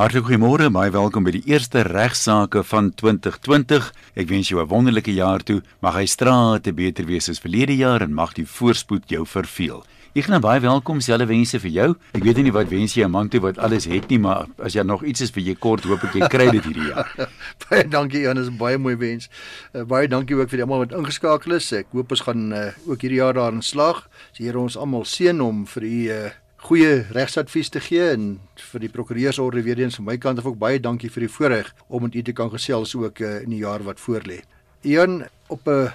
Hartlik goeiemôre, baie welkom by die eerste regsaake van 2020. Ek wens jou 'n wonderlike jaar toe. Mag hy strate beter wees as verlede jaar en mag die voorspoed jou verveel. Ek gaan baie welkom selfe wense vir jou. Ek weet nie wat wens jy 'n man toe wat alles het nie, maar as jy nog iets is vir jy kort, hoop ek jy kry dit hierdie jaar. baie dankie 'n baie mooi wens. Uh, baie dankie ook vir almal wat ingeskakel is. Ek hoop ons gaan uh, ook hierdie jaar daarin slaag. Die Here ons almal seën om vir u uh, goeie regsadvies te gee en vir die prokureursorde weer eens van my kant af ook baie dankie vir die voorreg om met u te kan gesels ook uh, in die jaar wat voorlê. Ian op 'n uh,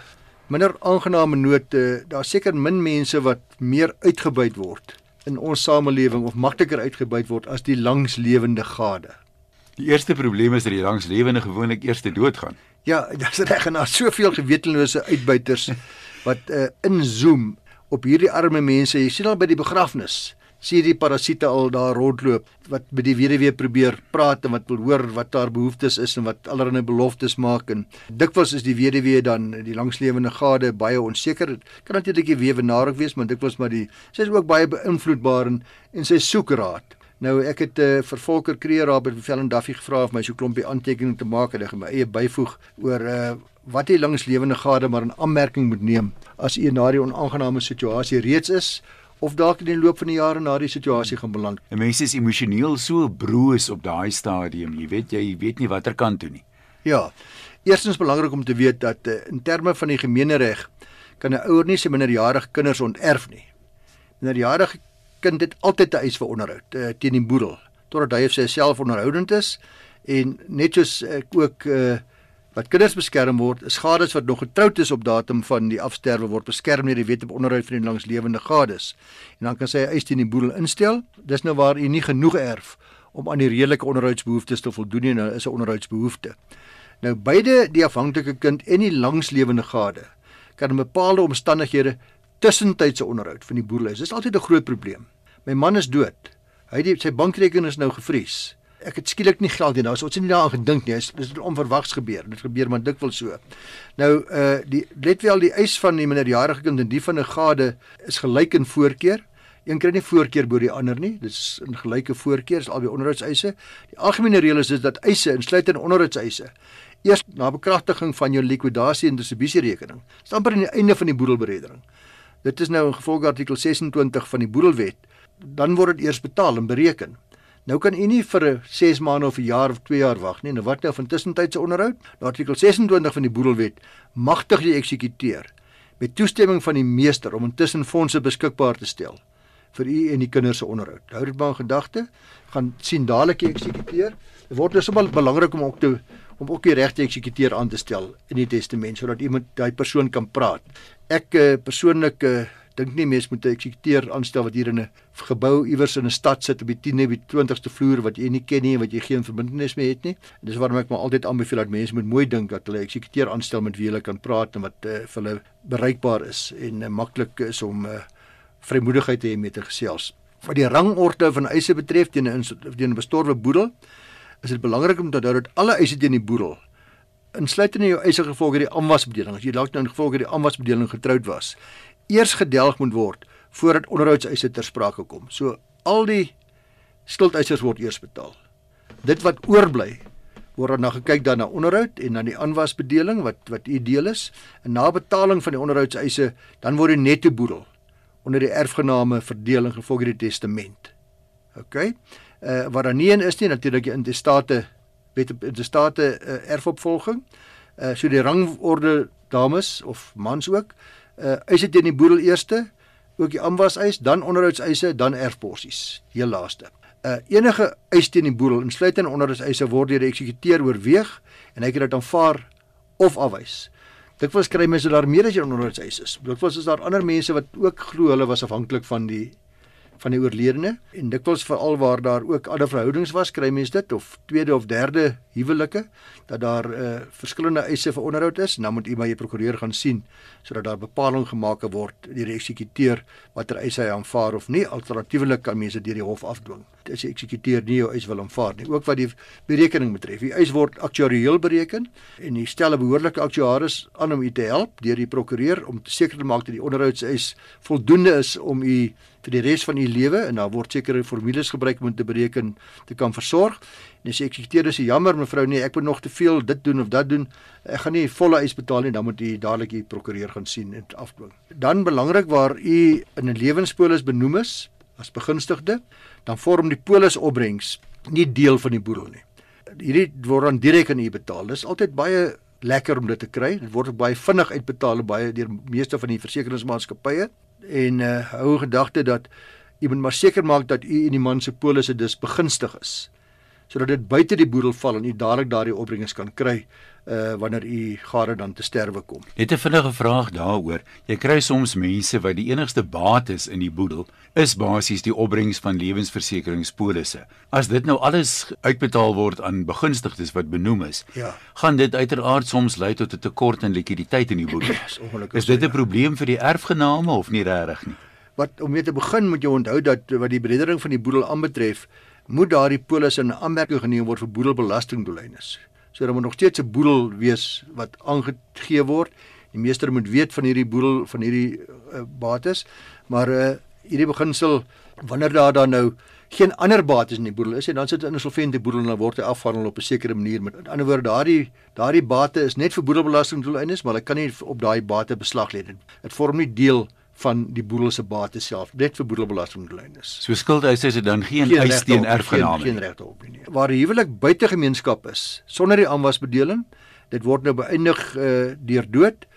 minder aangename noot, uh, daar seker min mense wat meer uitgebuit word in ons samelewing of makliker uitgebuit word as die langslewende gade. Die eerste probleem is dat die langslewende gewoonlik eers te dood gaan. Ja, dis reg en daar soveel gewetenlose uitbuiters wat uh, inzoom op hierdie arme mense. Jy sien al by die begrafnis sien die parasiete al daar rondloop wat met die weduwee probeer praat en wat wil hoor wat haar behoeftes is en wat allerlei beloftes maak en dikwels is die weduwee dan die langslewende gade baie onseker. Kan natuurlik die weewenaar ook wees maar dikwels maar die sy is ook baie beïnvloedbaar en, en sy soek raad. Nou ek het uh, vir Volker Kreer daar by Velden Duffy gevra of my so klompie aantekeninge te maak en ek my eie byvoeg oor uh, wat die langslewende gade maar 'n aanmerking moet neem as u na die onaangename situasie reeds is of dalk in die loop van die jare na die situasie gaan beland. 'n Mens is emosioneel so broos op daai stadium, jy weet jy weet nie watter kant toe nie. Ja. Eerstens belangrik om te weet dat uh, in terme van die gemeenereg kan 'n ouer nie sy minderjarige kinders onterf nie. Minderjarige kind het altyd 'n eis vir onderhoud uh, teen die boedel totdat hy of sy self onderhoudend is en net soos ek uh, ook uh, wat kinders beskerm word, is gades wat nog getroud is op datum van die afsterwe word beskerm deur die wet op onderhoud vir die langslewende gades. En dan kan sy eis teen die boedel instel. Dis nou waar u nie genoeg erf om aan die redelike onderhoudsbehoeftes te voldoen nie, nou is 'n onderhoudsbehoefte. Nou beide die afhanklike kind en die langslewende gade kan in bepaalde omstandighede tussentydse onderhoud van die boedel hê. Dis altyd 'n groot probleem. My man is dood. Hy het sy bankrekening is nou gevries ek het skielik nie geld nie. Nou, ons het nie daaraan gedink nie. Dit het onverwags gebeur. Dit gebeur maar dikwels so. Nou uh die let wel die eis van die minderjarige kind en die van 'n gade is gelyk in voorkeur. Een kry nie voorkeur bo die ander nie. Dit is in gelyke voorkeur is albei onderhoudseise. Die algemene reël is dat eise insluit in onderhoudseise eers na bekragtiging van jou likwidasie en distribusierekening. Staan per aan die einde van die boedelberedering. Dit is nou in gevolg artikel 26 van die boedelwet. Dan word dit eers betaal en bereken. Nou kan u nie vir 6 maande of 'n jaar of 2 jaar wag nie. Nou wat nou van tussentydse onderhoud? Nou artikel 26 van die boedelwet magtig die eksekuteur met toestemming van die meester om intussen fondse beskikbaar te stel vir u en die kinders se onderhoud. Hou dit maar in gedagte. Gaan sien dadelik die eksekuteur. Dit word dus baie belangrik om ook te om ook die regte eksekuteur aan te stel in die testament sodat iemand daai persoon kan praat. Ek uh, persoonlik uh, dink nie mense moet 'n eksekuteur aanstel wat hier in 'n gebou iewers in 'n stad sit op die 10de of 20ste vloer wat jy nie ken nie en wat jy geen verbintenis mee het nie. Dis waarom ek maar altyd aanbeveel dat mense moet mooi dink dat hulle 'n eksekuteur aanstel met wie hulle kan praat en wat uh, vir hulle bereikbaar is en uh, maklik is om uh, vrymoedigheid te hê met te gesels. Wat die rangorde van eise betref teen 'n teen 'n bestorwe boedel, is dit belangrik om te onthou dat alle eise teen die boedel insluitend in jou eise gevolge die aanwasbedeling as jy dalk nou in gevolge die aanwasbedeling getroud was eers gedelg moet word voordat onderhoudseise ter sprake kom. So al die skuldeisers word eers betaal. Dit wat oorbly word dan gekyk dan na onderhoud en dan die aanwasbedeling wat wat u deel is en na betaling van die onderhoudseise dan word die netto boedel onder die erfgename verdeel gevolg die testament. OK. Uh wat dan nie een is nie natuurlik die intestate wet op intestate uh, erfopvolging. Uh so die rangorde dames of mans ook uh eise teen die boedel eerste, ook die aanwas-eis, dan onderhoudseise, dan erfporsies, heel laaste. Uh enige eis teen die boedel, insluitend onderhoudseise word deur die eksekuteur oorweeg en hy kan dit aanvaar of afwys. Dit was kry mense daar meer as jy onderhoudseise is. Dit was is daar ander mense wat ook glo hulle was afhanklik van die van die oorledene en dikwels veral waar daar ook ander verhoudings was, kry mense dit of tweede of derde huwelike dat daar uh, verskillende eise vir onderhoud is. Nou moet u by die prokureur gaan sien sodat daar bepaling gemaak word deur die eksekuteur watter eise hy aanvaar of nie. Alternatiefelik kan mense deur die hof afdwing. As die eksekuteur nie jou eis wil aanvaar nie, ook wat die berekening betref. Die eis word aktuarieel bereken en die stel 'n behoorlike aktuaris aan om u te help deur die prokureur om seker te maak dat die onderhoudseis voldoende is om u vir die res van u lewe en daar word sekere formules gebruik om te bereken te kan versorg. En as die eksekuteur sê jammer mevrou nee, ek moet nog te veel dit doen of dat doen, ek gaan nie volle eis betaal nie, dan moet u dadelik u prokureur gaan sien en afdwing. Dan belangrik waar u in 'n lewenspolis benoem is as begunstigde, dan vorm die polisopbrengs nie deel van die boedel nie. Hierdie word dan direk aan u betaal. Dis altyd baie lekker om dit te kry. Dit word baie vinnig uitbetaal baie deur meeste van die versekeringsmaatskappye en uh hou gedagte dat jy moet maar seker maak dat u en die man se polisse dus begunstig is sodat dit buite die boedel val en u dadelik daardie opbrengs kan kry uh wanneer u gade dan te sterwe kom. Net 'n vinnige vraag daaroor. Jy kry soms mense wat die enigste baat is in die boedel is basies die opbrengs van lewensversekeringspolisse. As dit nou alles uitbetaal word aan begunstigdes wat benoem is, ja. gaan dit uiteraard soms lei tot 'n tekort aan likwiditeit in die boedel. Is. Is dit 'n probleem vir die erfgename of nie regtig nie? Wat om mee te begin moet jy onthou dat wat die bredering van die boedel aanbetref, moet daardie polis in aanmerking geneem word vir boedelbelastingdoeleindes. So daar moet nog steeds 'n boedel wees wat aangegee word. Die meester moet weet van hierdie boedel van hierdie uh, bates, maar uh hierdie beginsel wanneer daar dan nou geen ander bates in die boedel is en dan sit dit in 'n solvente boedel en dan word hy afhandel op 'n sekere manier. Met ander woorde, daardie daardie bate is net vir boedelbelastingdoeleindes, maar hy kan nie op daai bate beslag lê nie. Dit vorm nie deel van die boedel se bates self net vir boedelbelastingdoeleindes. So skuldeisers het dan geen, geen eis teen erfgename nie. Geen, geen regte op nie. Waar die huwelik buite gemeenskap is sonder die aanwasbedeling, dit word nou beëindig uh, deur dood,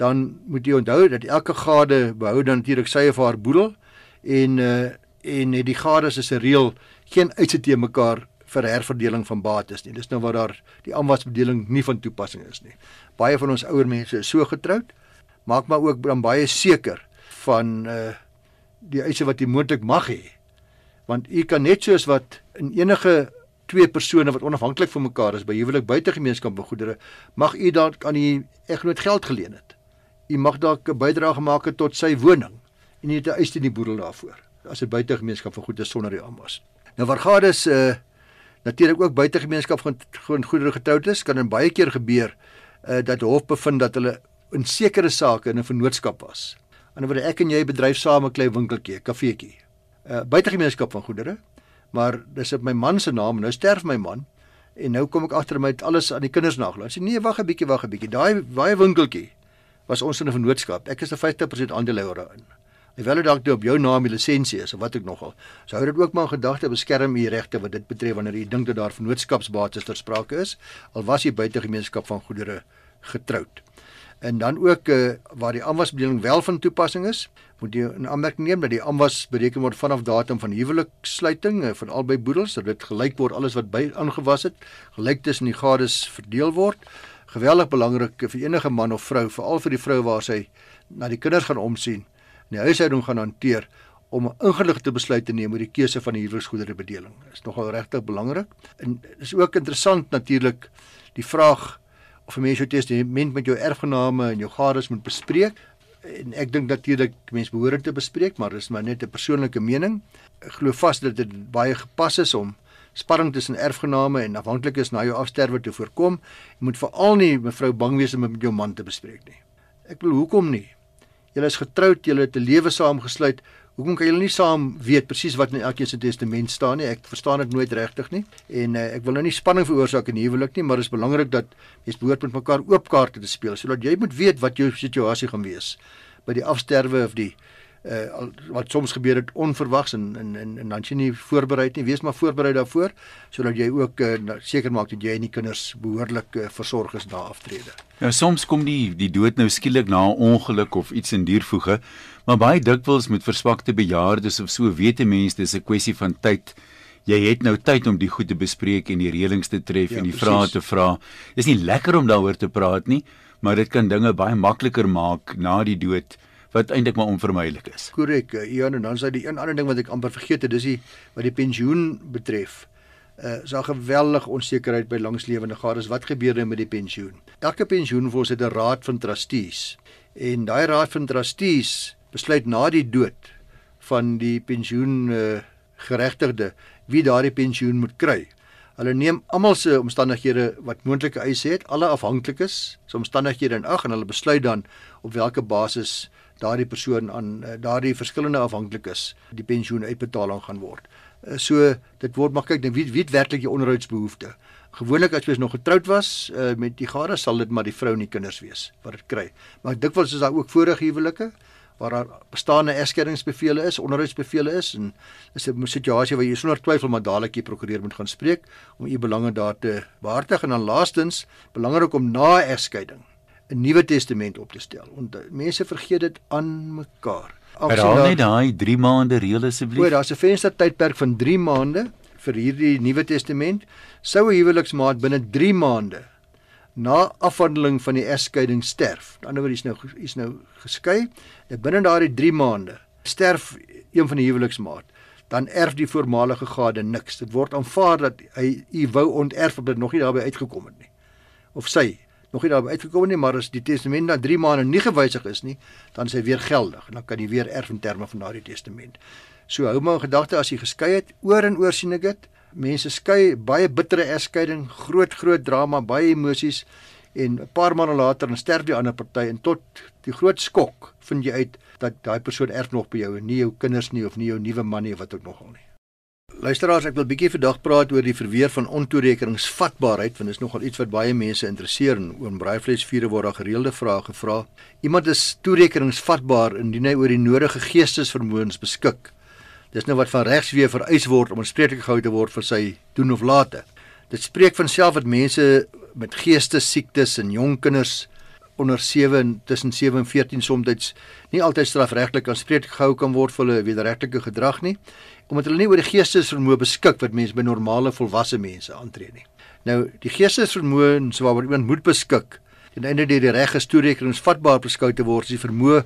dan moet jy onthou dat elke gade behou dan natuurlik sy of haar boedel en uh, en die gades is 'n reël geen uitsit te mekaar vir herverdeling van bates nie. Dis nou waar daar die aanwasbedeling nie van toepassing is nie. Baie van ons ouer mense is so getroud, maak maar ook dan baie seker van uh die eise wat jy moontlik mag hê. Want u kan net soos wat in enige twee persone wat onafhanklik van mekaar is by huwelik buite gemeenskap van goedere, mag u dalk aan die egnoot geld geleen het. U mag dalk 'n bydrae het tot sy woning en u het 'n eis teen die boedel daarvoor as dit buite gemeenskap van goedere sonder die aanwas. Nou waar gaan dit uh natuurlik ook buite gemeenskap van goedere getroud is, kan dit baie keer gebeur uh dat hof bevind dat hulle in sekere sake in 'n vennootskap was ander woorde ek en jy bedryf saam 'n klein winkeltjie, kafeetjie. 'n uh, Buitegemeenskap van goedere, maar dis op my man se naam, nou sterf my man en nou kom ek agter my het alles aan die kinders nagelaat. Sê nee, wag 'n bietjie, wag 'n bietjie. Daai daai winkeltjie was ons in 'n vennootskap. Ek is 'n 50% aandeelhouer daarin. Alhoewel dit dalk nou op jou naam die lisensie is of wat ek nogal. Sou dit ook maar in gedagte beskerm u regte wat dit betref wanneer u dink dat daar vennootskapsbates ter sprake is, al was jy buitegemeenskap van goedere getroud en dan ook uh, waar die aanwasbedeling wel van toepassing is, moet jy in aanmerking neem dat die aanwas bereken word vanaf datum van huweliksluiting uh, van albei boedels, dat dit gelyk word alles wat by aangewas het, gelyk tussen die gades verdeel word. Geweldig belangrik vir enige man of vrou, veral vir die vrou waar sy na die kinders gaan omsien, en die huishouding gaan hanteer om 'n ingeligte besluit te neem oor die keuse van die huweliksgoedere bedeling. Dit is nogal regtig belangrik. En dis ook interessant natuurlik die vraag of 'n mens jou testament met jou erfgename en jou gades moet bespreek. En ek dink natuurlik mense behoort te bespreek, maar dis maar net 'n persoonlike mening. Ek glo vas dat dit baie gepas is om sparring tussen erfgename en afhanklikes na jou afsterwe te voorkom. Jy moet veral nie mevrou bang wees om met jou man te bespreek nie. Ek bedoel hoekom nie? Julle is getroud, julle het 'n lewe saamgesluit. Hoekom kan julle nie saam weet presies wat in elkeen se testament staan nie? Ek verstaan dit nooit regtig nie. En uh, ek wil nou nie spanning veroorsaak in die huwelik nie, maar dit is belangrik dat mens behoort met mekaar oop kaarte te speel sodat jy moet weet wat jou situasie gaan wees by die afsterwe of die uh, wat soms gebeur het onverwags en en en, en dan jy nie voorberei nie. Wees maar voorberei daarvoor sodat jy ook uh, seker maak dat jy en die kinders behoorlik uh, versorg is na aftrede. Nou soms kom die die dood nou skielik na 'n ongeluk of iets in diervoege, maar baie dikwels met verswakte bejaardes of so weet 'n mens dis 'n kwessie van tyd. Jy het nou tyd om die goed te bespreek en die reëlings te tref ja, en die vrae te vra. Dis nie lekker om daaroor te praat nie, maar dit kan dinge baie makliker maak na die dood wat eintlik maar onvermydelik is. Korrek. Ja, en dan is daar die een ander ding wat ek amper vergeet het, dis die wat die pensioen betref. Uh is daar geweldig onsekerheid by langslewende gades. Wat gebeur nou met die pensioen? Elke pensioenfonds het 'n raad van trustees en daai raad van trustees besluit na die dood van die pensioen uh geregtigde wie daardie pensioen moet kry. Hulle neem almal se omstandighede wat moontlike eise het, alle afhanklikes, se omstandighede in ag en hulle besluit dan op watter basis daardie persoon aan uh, daardie verskillende afhanklikes die pensioen uitbetaling gaan word. Uh, so dit word maar kyk dan wie wie het werklik jou onderhoudsbehoeftes. Gewoonlik as jy nog getroud was uh, met die gade sal dit maar die vrou en die kinders wees wat dit kry. Maar dikwels is daar ook vorige huwelike waar daar bestaande egskeidingsbevele is, onderhoudsbevele is en is 'n situasie waar jy sonder twyfel maar dadelik die prokureur moet gaan spreek om u belange daar te behartig en dan laastens belangrik om na egskeiding 'n nuwe testament op te stel. Want eh, mense vergeet dit aan mekaar. Herhaal net daai 3 maande reël asseblief. O, daar's 'n venstertydperk van 3 maande vir hierdie nuwe testament. Sou 'n huweliksmaat binne 3 maande na afhandeling van die egskeiding sterf. Aan die ander wyse is nou is nou geskei. En binne daardie 3 maande sterf een van die huweliksmaat, dan erf die voormalige gade niks. Dit word aanvaar dat hy u wou onterf op dit nog nie daarby uitgekom het nie. Of sy nog nie daarby uitgekom nie, maar as die testament na 3 maande nie gewysig is nie, dan is hy weer geldig en dan kan jy weer erf in terme van daardie testament. So hou maar in gedagte as jy geskei het, oor en oor sien ek dit mense skei baie bittere egskeiding, groot groot drama, baie emosies en 'n paar maande later dan sterf die ander party en tot die groot skok vind jy uit dat daai persoon erf nog by jou en nie jou kinders nie of nie jou nuwe man nie of wat ook nogal nie. Luisteraars, ek wil bietjie vandag praat oor die verweer van ontoerekeningsvatbaarheid want dit is nogal iets wat baie mense interesseer en oor braaivleisvure word daar gereelde vrae gevra. Iemand is toerekeningsvatbaar indien hy oor die nodige geestesvermoëns beskik. Dis nou wat van regsweë vereis word om aanspreeklik gehou te word vir sy doen of late. Dit spreek van self dat mense met geestesiektes en jong kinders onder 7 en tussen 7 en 14 soms nie altyd strafregtelik aanspreeklik gehou kan word vir hulle wederregtelike gedrag nie, omdat hulle nie oor die geestesvermoë beskik wat mense by normale volwasse mense aantree nie. Nou, die geestesvermoë waaroor iemand moet beskik, ten einde deur die reg gestoorrekeningsvatbaar beskou te word, is die vermoë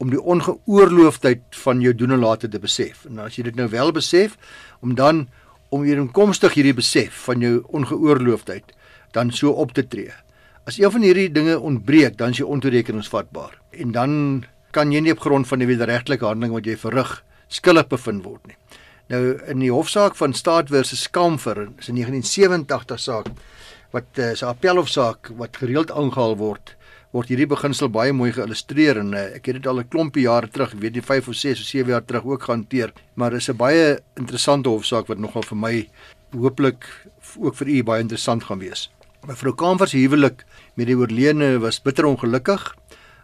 om die ongeoorloofdheid van jou doen en late te besef. En as jy dit nou wel besef, om dan om hier inkomstig hierdie besef van jou ongeoorloofdheid dan so op te tree. As een van hierdie dinge ontbreek, dan is jy ontoerekeningsvatbaar. En dan kan jy nie op grond van die wederregtelike handeling wat jy verrig skuldig bevind word nie. Nou in die hofsaak van Staat versus Kamfer, is 'n 1987 saak wat uh, 'n appelhofsaak wat gereeld aangehaal word word hierdie beginsel baie mooi geïllustreer en uh, ek het dit al 'n klompie jare terug, weet nie 5 of 6 of 7 jaar terug ook gehanteer, maar dis 'n baie interessante hofsaak wat nogal vir my hooplik ook vir u baie interessant gaan wees. Mevrou Kamfer se huwelik met die oorledene was bitter ongelukkig.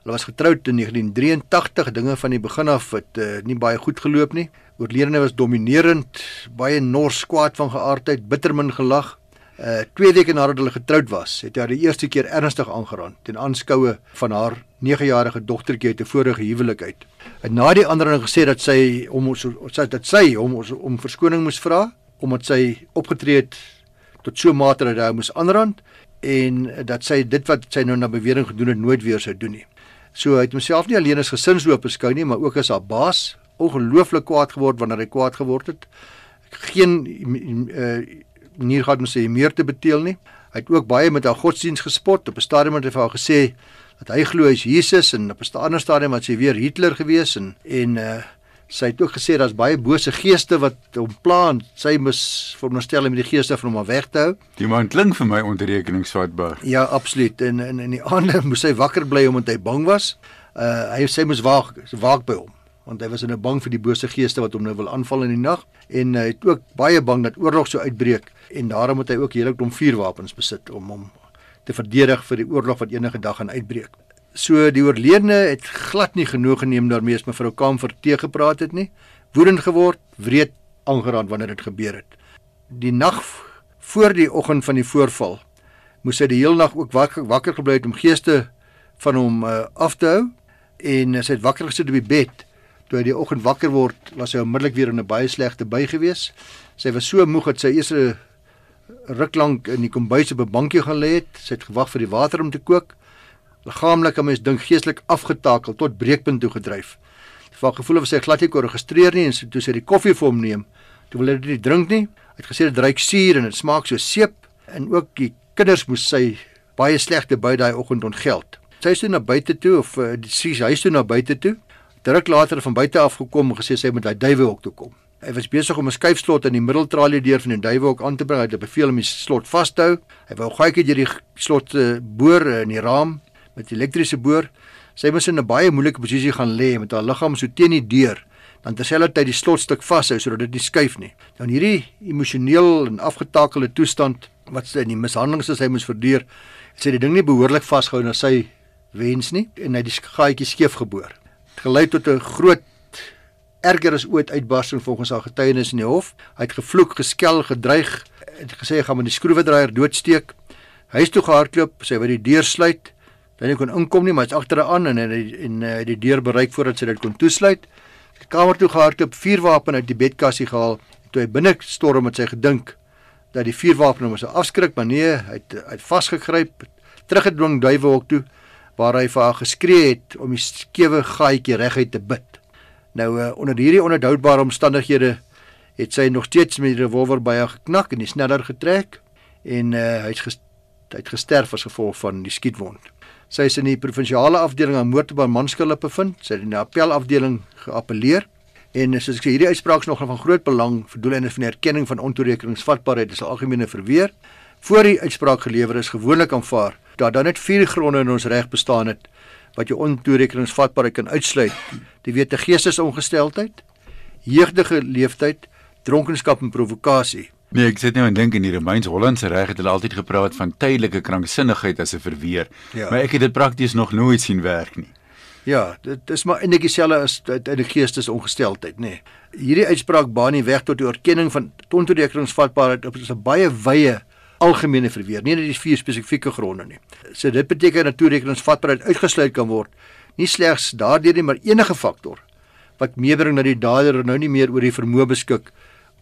Hulle was getroud in 1983, dinge van die begin af het uh, nie baie goed geloop nie. Oorledene was dominerend, baie nors, kwaad van geaardheid, bitter min gelag. Uh 2 weke nadat hulle getroud was, het hy die eerste keer ernstig aangeraan ten aanskoue van haar 9-jarige dogtertjie uit 'n vorige huwelik uit. En na die ander het gesê dat sy hom sê dat sy hom om verskoning moes vra omdat sy opgetree het tot so mate dat hy moes aanrand en dat sy dit wat sy nou na bewering gedoen het nooit weer sou doen nie. So hy het homself nie alleen as gesinsloof beskou nie, maar ook as haar baas, ongelooflik kwaad geword wanneer hy kwaad geword het. Geen uh, manier gehad om sy meer te beteel nie. Hy het ook baie met haar godsdiens gespot. Op 'n stadium het hy vir haar gesê dat hy glo hy's Jesus en op 'n ander stadium wat sy weer Hitler gewees en en uh sy het ook gesê daar's baie bose geeste wat hom pla en sy moet veronderstel om die geeste van hom af weg te hou. Die man klink vir my ontoerekeningsvatbaar. Ja, absoluut. En in in die aande moes hy wakker bly omdat hy bang was. Uh hy sê moes waak waak by hom want hy was in 'n bang vir die bose geeste wat hom nou wil aanval in die nag en hy het ook baie bang dat oorlog sou uitbreek en daarom het hy ook hele klomp vuurwapens besit om hom te verdedig vir die oorlog wat enige dag gaan uitbreek. So die oorledene het glad nie genoeg geneem daarmee as mevrou Kamfer teëgepraat het nie. Woedend geword, wreed aangeraak wanneer dit gebeur het. Die nag voor die oggend van die voorval moes hy die hele nag ook wakker, wakker gebly het om geeste van hom uh, af te hou en hy het wakker gesit op die bed toe hy die oggend wakker word, was hy onmiddellik weer in 'n baie slegte by gewees. Sy was so moeg dat sy eers 'n ruk lank in die kombuis op 'n bankie gaan lê het. Sy het gewag vir die water om te kook. Liggaamlik het mens dink geestelik afgetakel tot breekpunt toe gedryf. Van gevoel of sy glad nie kon registreer nie en so toe sy die koffie vir hom neem, toe wil hy dit nie drink nie. Hy het gesê dit ruik suur en dit smaak so seep en ook die kinders moes sy baie slegte by daai oggend ontgeld. Sy is toe na buite toe of uh, sy huis toe na buite toe druk later van buite af gekom en gesê sy moet hy duiwehok toe kom. Hy was besig om 'n skuifslot in die middeltralie deur van die duiwehok aan te bring. Hy het beveel om die slot vas te hou. Hy wou gaaitjie deur die slot uh, boor in die raam met elektriese boor. Sy moes in 'n baie moeilike posisie gaan lê met haar liggaam so teen die deur, dan terselfdertyd die slotstuk vashou sodat dit nie skuif nie. Dan hierdie emosioneel en afgetakelde toestand wat sy in die mishandelings wat sy moes verduur, sy die ding nie behoorlik vasgehou na sy wens nie en hy die gaatjie skeef geboor. Gelei tot 'n groot erger as ooit uitbarsting volgens haar getuienis in die hof. Hy het gevloek, geskel, gedreig, het gesê hy gaan met die skroewedraaier doodsteek. Hy is toe gehardloop, sy wou die deur sluit. Dan kon inkom nie, maar hy's agter haar aan en en en uh, die deur bereik voordat sy dit kon toesluit. Die kamer toe gehardloop, vuurwapen uit die bedkassie gehaal. Toe hy binne storm met sy gedink dat die vuurwapen hom sou afskrik, maar nee, hy het hy het vasgegryp, teruggedwing duiwelhok toe waar hy vir haar geskree het om die skewe gaatjie reguit te bid. Nou uh, onder hierdie onhoudbare omstandighede het sy nog steeds met die revolver by haar geknak en die sneller getrek en uh, hy het ges hy het gesterf as gevolg van die skietwond. Sy is in die provinsiale afdeling aan moord op haar manskille bevind. Sy het in die appelafdeling geappeleer en soos ek sê hierdie uitspraak is nog van groot belang vir doeleindes van erkenning van ontoerekeningsvatbaarheid. Is algemene verweer. Voor die uitspraak gelewer is gewoonlik aanvaar dat daar net vier gronde in ons reg bestaan het wat jou ontoerekeningsvatbaarheid kan uitsluit. Die wete geestesongesteldheid, jeugdige leeftyd, dronkenskap en provokasie. Nee, ek sit nou en dink in die Romeins-Hollandse reg het hulle altyd gepraat van tydelike kranksinnigheid as 'n verweer. Ja. Maar ek het dit prakties nog nooit sien werk nie. Ja, dit is maar eintlik dieselfde as uit 'n geestesongesteldheid, nê. Nee. Hierdie uitspraak baan nie weg tot die erkenning van ontoerekeningsvatbaarheid op 'n baie wye algemene verweer, nie net die vier spesifieke gronde nie. So dit beteken dat toerekeningsvatbaarheid uitgesluit kan word, nie slegs daardeur nie, maar enige faktor wat meebring dat die dader nou nie meer oor die vermoë beskik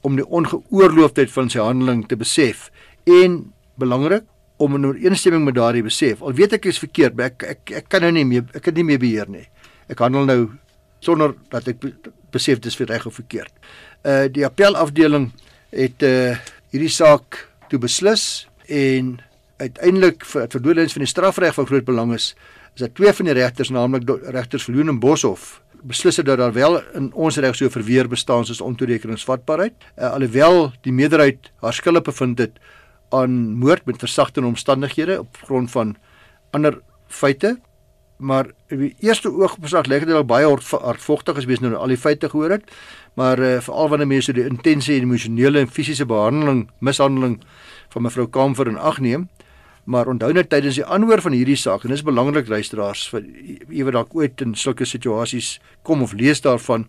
om die ongeoorloofdheid van sy handeling te besef en belangrik om in ooreenstemming met daardie besef. Al weet ek is verkeerd, maar ek ek ek kan nou nie meer ek kan nie meer beheer nie. Ek handel nou sonder dat ek besef dit is reg of verkeerd. Uh die appelafdeling het uh hierdie saak toe beslis en uiteindelik vir verdoelings van die strafreg van groot belang is is dat twee van die regters naamlik regters Verloon en Boshoff beslis het dat daar wel in ons reg so verweer bestaan soos ontoerekeningsvatbaarheid uh, alhoewel die meerderheid haar skulde bevind het aan moord met versagtende omstandighede op grond van ander feite maar die eerste oogopslag lê dit al baie hardvogtig as mens nou al die feite gehoor het. Maar uh, veral wanneer mense die intense emosionele en fisiese behandeling mishandeling van mevrou Kamfer in ag neem. Maar onthou net tydens die aanhoor van hierdie saak en dis belangrik luisteraars vir ewe dalk ooit in sulke situasies kom of lees daarvan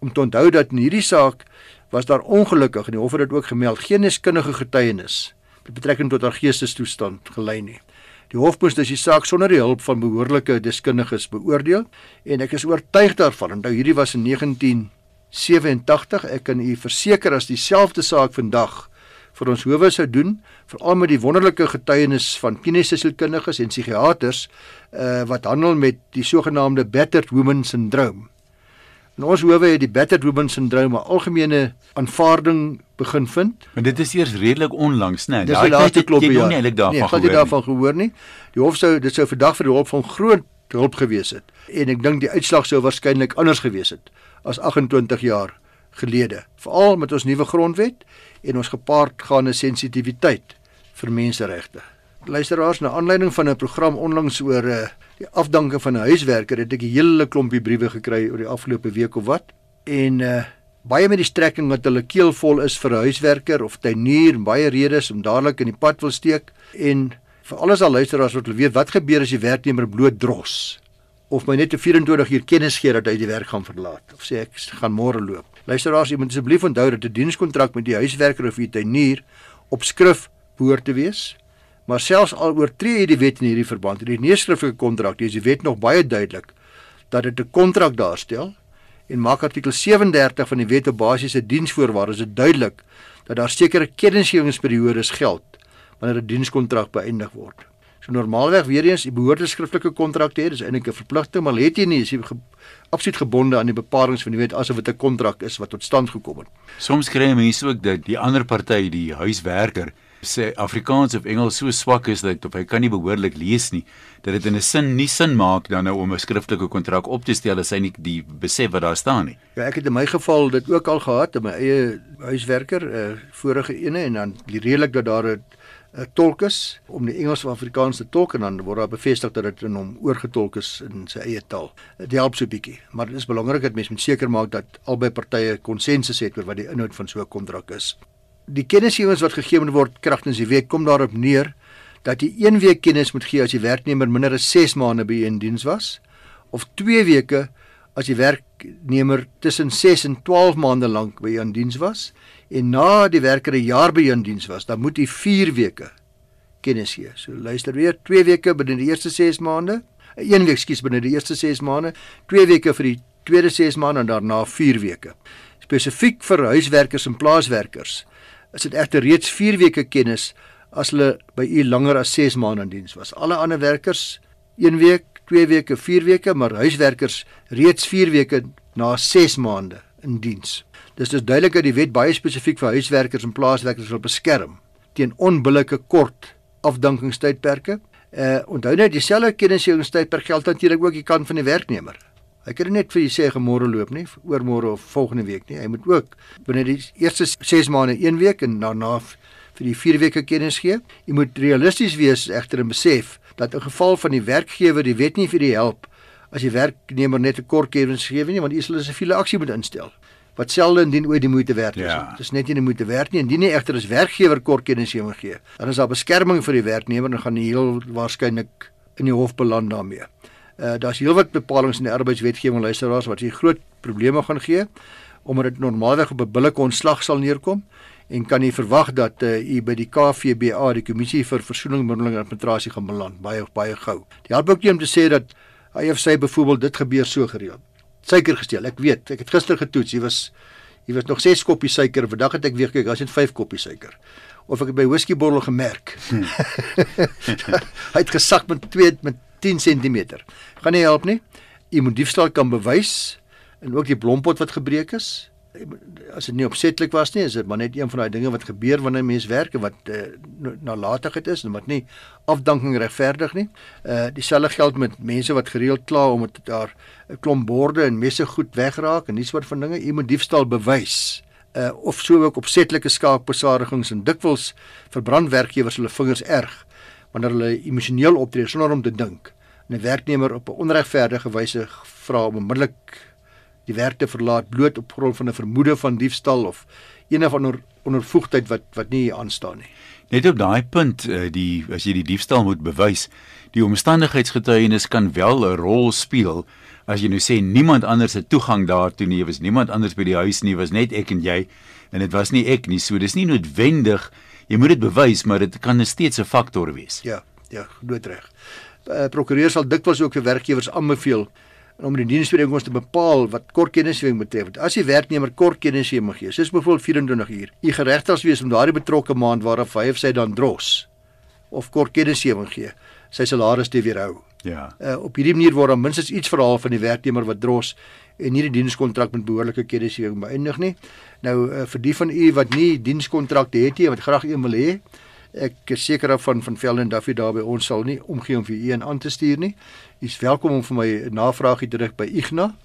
om te onthou dat in hierdie saak was daar ongelukkig en die hof het dit ook gemeld geen deskundige getuienis met betrekking tot haar geestestoestand gelei nie Die hof moes dus die saak sonder die hulp van behoorlike deskundiges beoordeel en ek is oortuig daarvan. Onthou hierdie was in 1987. Ek kan u verseker as dieselfde saak vandag vir ons howe sou doen, veral met die wonderlike getuienis van kliniese sielkundiges en psigiaters uh, wat handel met die sogenaamde battered woman syndroom. In ons howe het die battered woman syndroom 'n algemene aanvaarding begin vind. Maar dit is eers redelik onlangs, né? Nee, Daai laaste klop jy nie eintlik daarvan nee, gehoor nie. Nee, daarvan gehoor nie. Die hof sou dit sou vandag vir die hof van groot hulp gewees het. En ek dink die uitslag sou waarskynlik anders gewees het as 28 jaar gelede. Veral met ons nuwe grondwet en ons gepaardgaande sensitiwiteit vir menseregte. Luisteraars, na aanleiding van 'n program onlangs oor uh, die afdanking van 'n huiswerker het ek 'n hele klompie briewe gekry oor die afgelope week of wat. En uh baie met die strekking dat hulle keel vol is vir 'n huiswerker of tuinier, baie redes om dadelik in die pad wil steek en vir alles al luisteraars wat wil weet wat gebeur as die werknemer bloot dros of my net te 24 uur kennis gee dat hy die werk gaan verlaat of sê ek gaan môre loop. Luisteraars, jy moet asseblief onthou dat 'n dienskontrak met die huiswerker of die tuinier op skrif behoort te wees. Maar selfs al oortree jy die wet in hierdie verband, hierdie neerskriftelike kontrak, dis die wet nog baie duidelik dat dit 'n kontrak daarstel en maak artikel 37 van die wet op basiese diensvoorwaardes dit duidelik dat daar sekere kennisgewingsperiodes geld wanneer 'n dienskontrak beëindig word. So normaalweg weer eens, jy behoort 'n skriftelike kontrak te hê, dis eintlik 'n verpligting, maar het jy nie, is jy ge absoluut gebonde aan die bepalinge van die wet asof dit 'n kontrak is wat tot stand gekom het. Soms kry mense ook dat die ander party, die huiswerker, sê Afrikaans of Engels so swak is dat of hy kan nie behoorlik lees nie dat dit in 'n sin nie sin maak dan nou om 'n skriftelike kontrak op te stel as hy nie die besef wat daar staan nie. Ja, ek het in my geval dit ook al gehad in my eie huiswerker, 'n uh, vorige ene en dan redelik dat daar 'n 'n tolk is om die Engels of Afrikaans te tolk en dan word daar bevestig dat dit in hom oorgetolk is in sy eie taal. Dit help so bietjie, maar dit is belangrik dat mense moet seker maak dat albei partye konsensus het oor wat die inhoud van so 'n kontrak is. Die kennisgewings wat gegee moet word kragtens die week kom daarop neer dat jy 1 week kennis moet gee as die werknemer minder as 6 maande by in diens was of 2 weke as die werknemer tussen 6 en 12 maande lank by in diens was en na die werker 'n jaar by in diens was, dan moet hy 4 weke kennis gee. So luister weer, 2 weke binne die eerste 6 maande, 1 week skies binne die eerste 6 maande, 2 weke vir die tweede 6 maande en daarna 4 weke. Spesifiek vir huiswerkers en plaaswerkers is dit egter reeds 4 weke kennis as hulle by u langer as 6 maande in diens was. Alle ander werkers 1 week, 2 weke, 4 weke, maar huiswerkers reeds 4 weke na 6 maande in diens. Dis dus duidelik dat die wet baie spesifiek vir huiswerkers en plaaswerkers wil beskerm teen onbillike kort afdankingstydperke. Uh onthou net dieselfde kennisgewingstydperk geld natuurlik ook die kant van die werknemer. Hy kan net vir jy sê môre loop nie, oormôre of volgende week nie. Hy moet ook binne die eerste 6 maande 1 week en daarna vir die 4 weke kennis gee. Jy moet realisties wees egter en besef dat in geval van die werkgewer die wet nie vir die help as die werknemer net 'n kort kennis gee nie, want hy sal 'n siviele aksie moet instel wat selde indien ooit die moeite werd is. Ja. Dit is net nie die moeite werd nie. Indien nie egter as werkgewer kort kennis gee, dan is daar beskerming vir die werknemer en gaan die heel waarskynlik in die hof beland daarmee. Uh daar's heelwat bepalinge in die arbeidswetgewing luisteraars wat hier groot probleme gaan gee omdat dit normaalweg op 'n billike ontslag sal neerkom en kan jy verwag dat uh, u by die KVBA die kommissie vir versoening mondeling arbitrasie gaan beland baie baie gou. Die help ook nie om te sê dat hy of sy byvoorbeeld dit gebeur so gereeld suiker gesteel. Ek weet, ek het gister getoets. Jy was jy was nog 6 koppies suiker. Vandag het ek weer kyk, daar's net 5 koppies suiker. Of ek het by whisky bottel gemerk. Hmm. Hy het gesak met 2 met 10 cm. Gaan nie help nie. Jy moet diefstal kan bewys en ook die blompot wat gebreek is as dit nie opsetlik was nie, is dit maar net een van daai dinge wat gebeur wanneer 'n mens werk en wat uh, nalatigheid is en wat nie afdanking regverdig nie. Uh dieselfde geld met mense wat gereeld kla om dit daar 'n klomp borde en messe goed wegraak en nie soort van dinge. Jy moet diefstal bewys. Uh of sou ook opsetlike skaakbesadigings en dikwels verbrand werkgewers hulle vingers erg wanneer hulle emosioneel optree sonder om te dink. 'n werknemer op 'n onregverdige wyse vra om onmiddellik die werk te verlaat bloot op grond van 'n vermoede van diefstal of een of ander ondervoegdheid wat wat nie aanstaan nie. Net op daai punt eh, die as jy die diefstal moet bewys, die omstandigheidsgetuienis kan wel 'n rol speel as jy nou sê niemand anders het toegang daartoe nie, was niemand anders by die huis nie, was net ek en jy en dit was nie ek nie. So dis nie noodwendig jy moet dit bewys, maar dit kan steeds 'n faktor wees. Ja, ja, goed reg. Uh, prokureur sal dikwels ook vir werkgewers aanbeveel om die diensooreenkoms te bepaal wat kort kennisgewing betref. As die werknemer kort kennisgewing gee, soos byvoorbeeld 24 uur, u geregtig wees om daardie betrokke maand waarop hy of sy dan dros of kort kennisgewing gee, sy salaris te weerhou. Ja. Uh, op hierdie manier word dan minstens iets verhaal van die werknemer wat dros en nie die dienskontrak met behoorlike kennisgewing beëindig nie. Nou uh, vir die van u wat nie dienskontrakte het nie, wat graag een wil hê, Ek is seker van van Velden en Duffy daar by ons sal nie omgee om vir u een aan te stuur nie. U is welkom om vir my 'n navraagie terug by Igna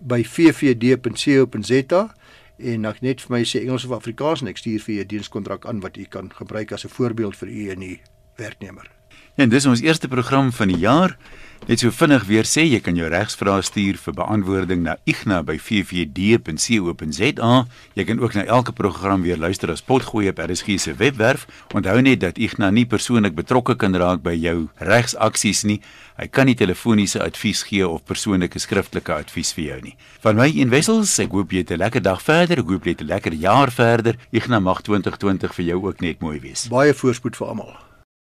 by vvd.co.za en ek net vir my sê Engels of Afrikaans en ek stuur vir u 'n dienskontrak aan wat u kan gebruik as 'n voorbeeld vir u en u werknemer. En dis ons eerste program van die jaar. Net so vinnig weer sê jy kan jou regsvrae stuur vir beantwoording na igna@ffd.co.za. Jy kan ook na elke program weer luister as potgooi op RSG se webwerf. Onthou net dat Igna nie persoonlik betrokke kan raak by jou regsaksies nie. Hy kan nie telefoniese advies gee of persoonlike skriftelike advies vir jou nie. Van my een wessels, ek hoop jy het 'n lekker dag verder. Ek hoop jy het 'n lekker jaar verder. Igna mag 2020 vir jou ook net mooi wees. Baie voorspoed vir almal.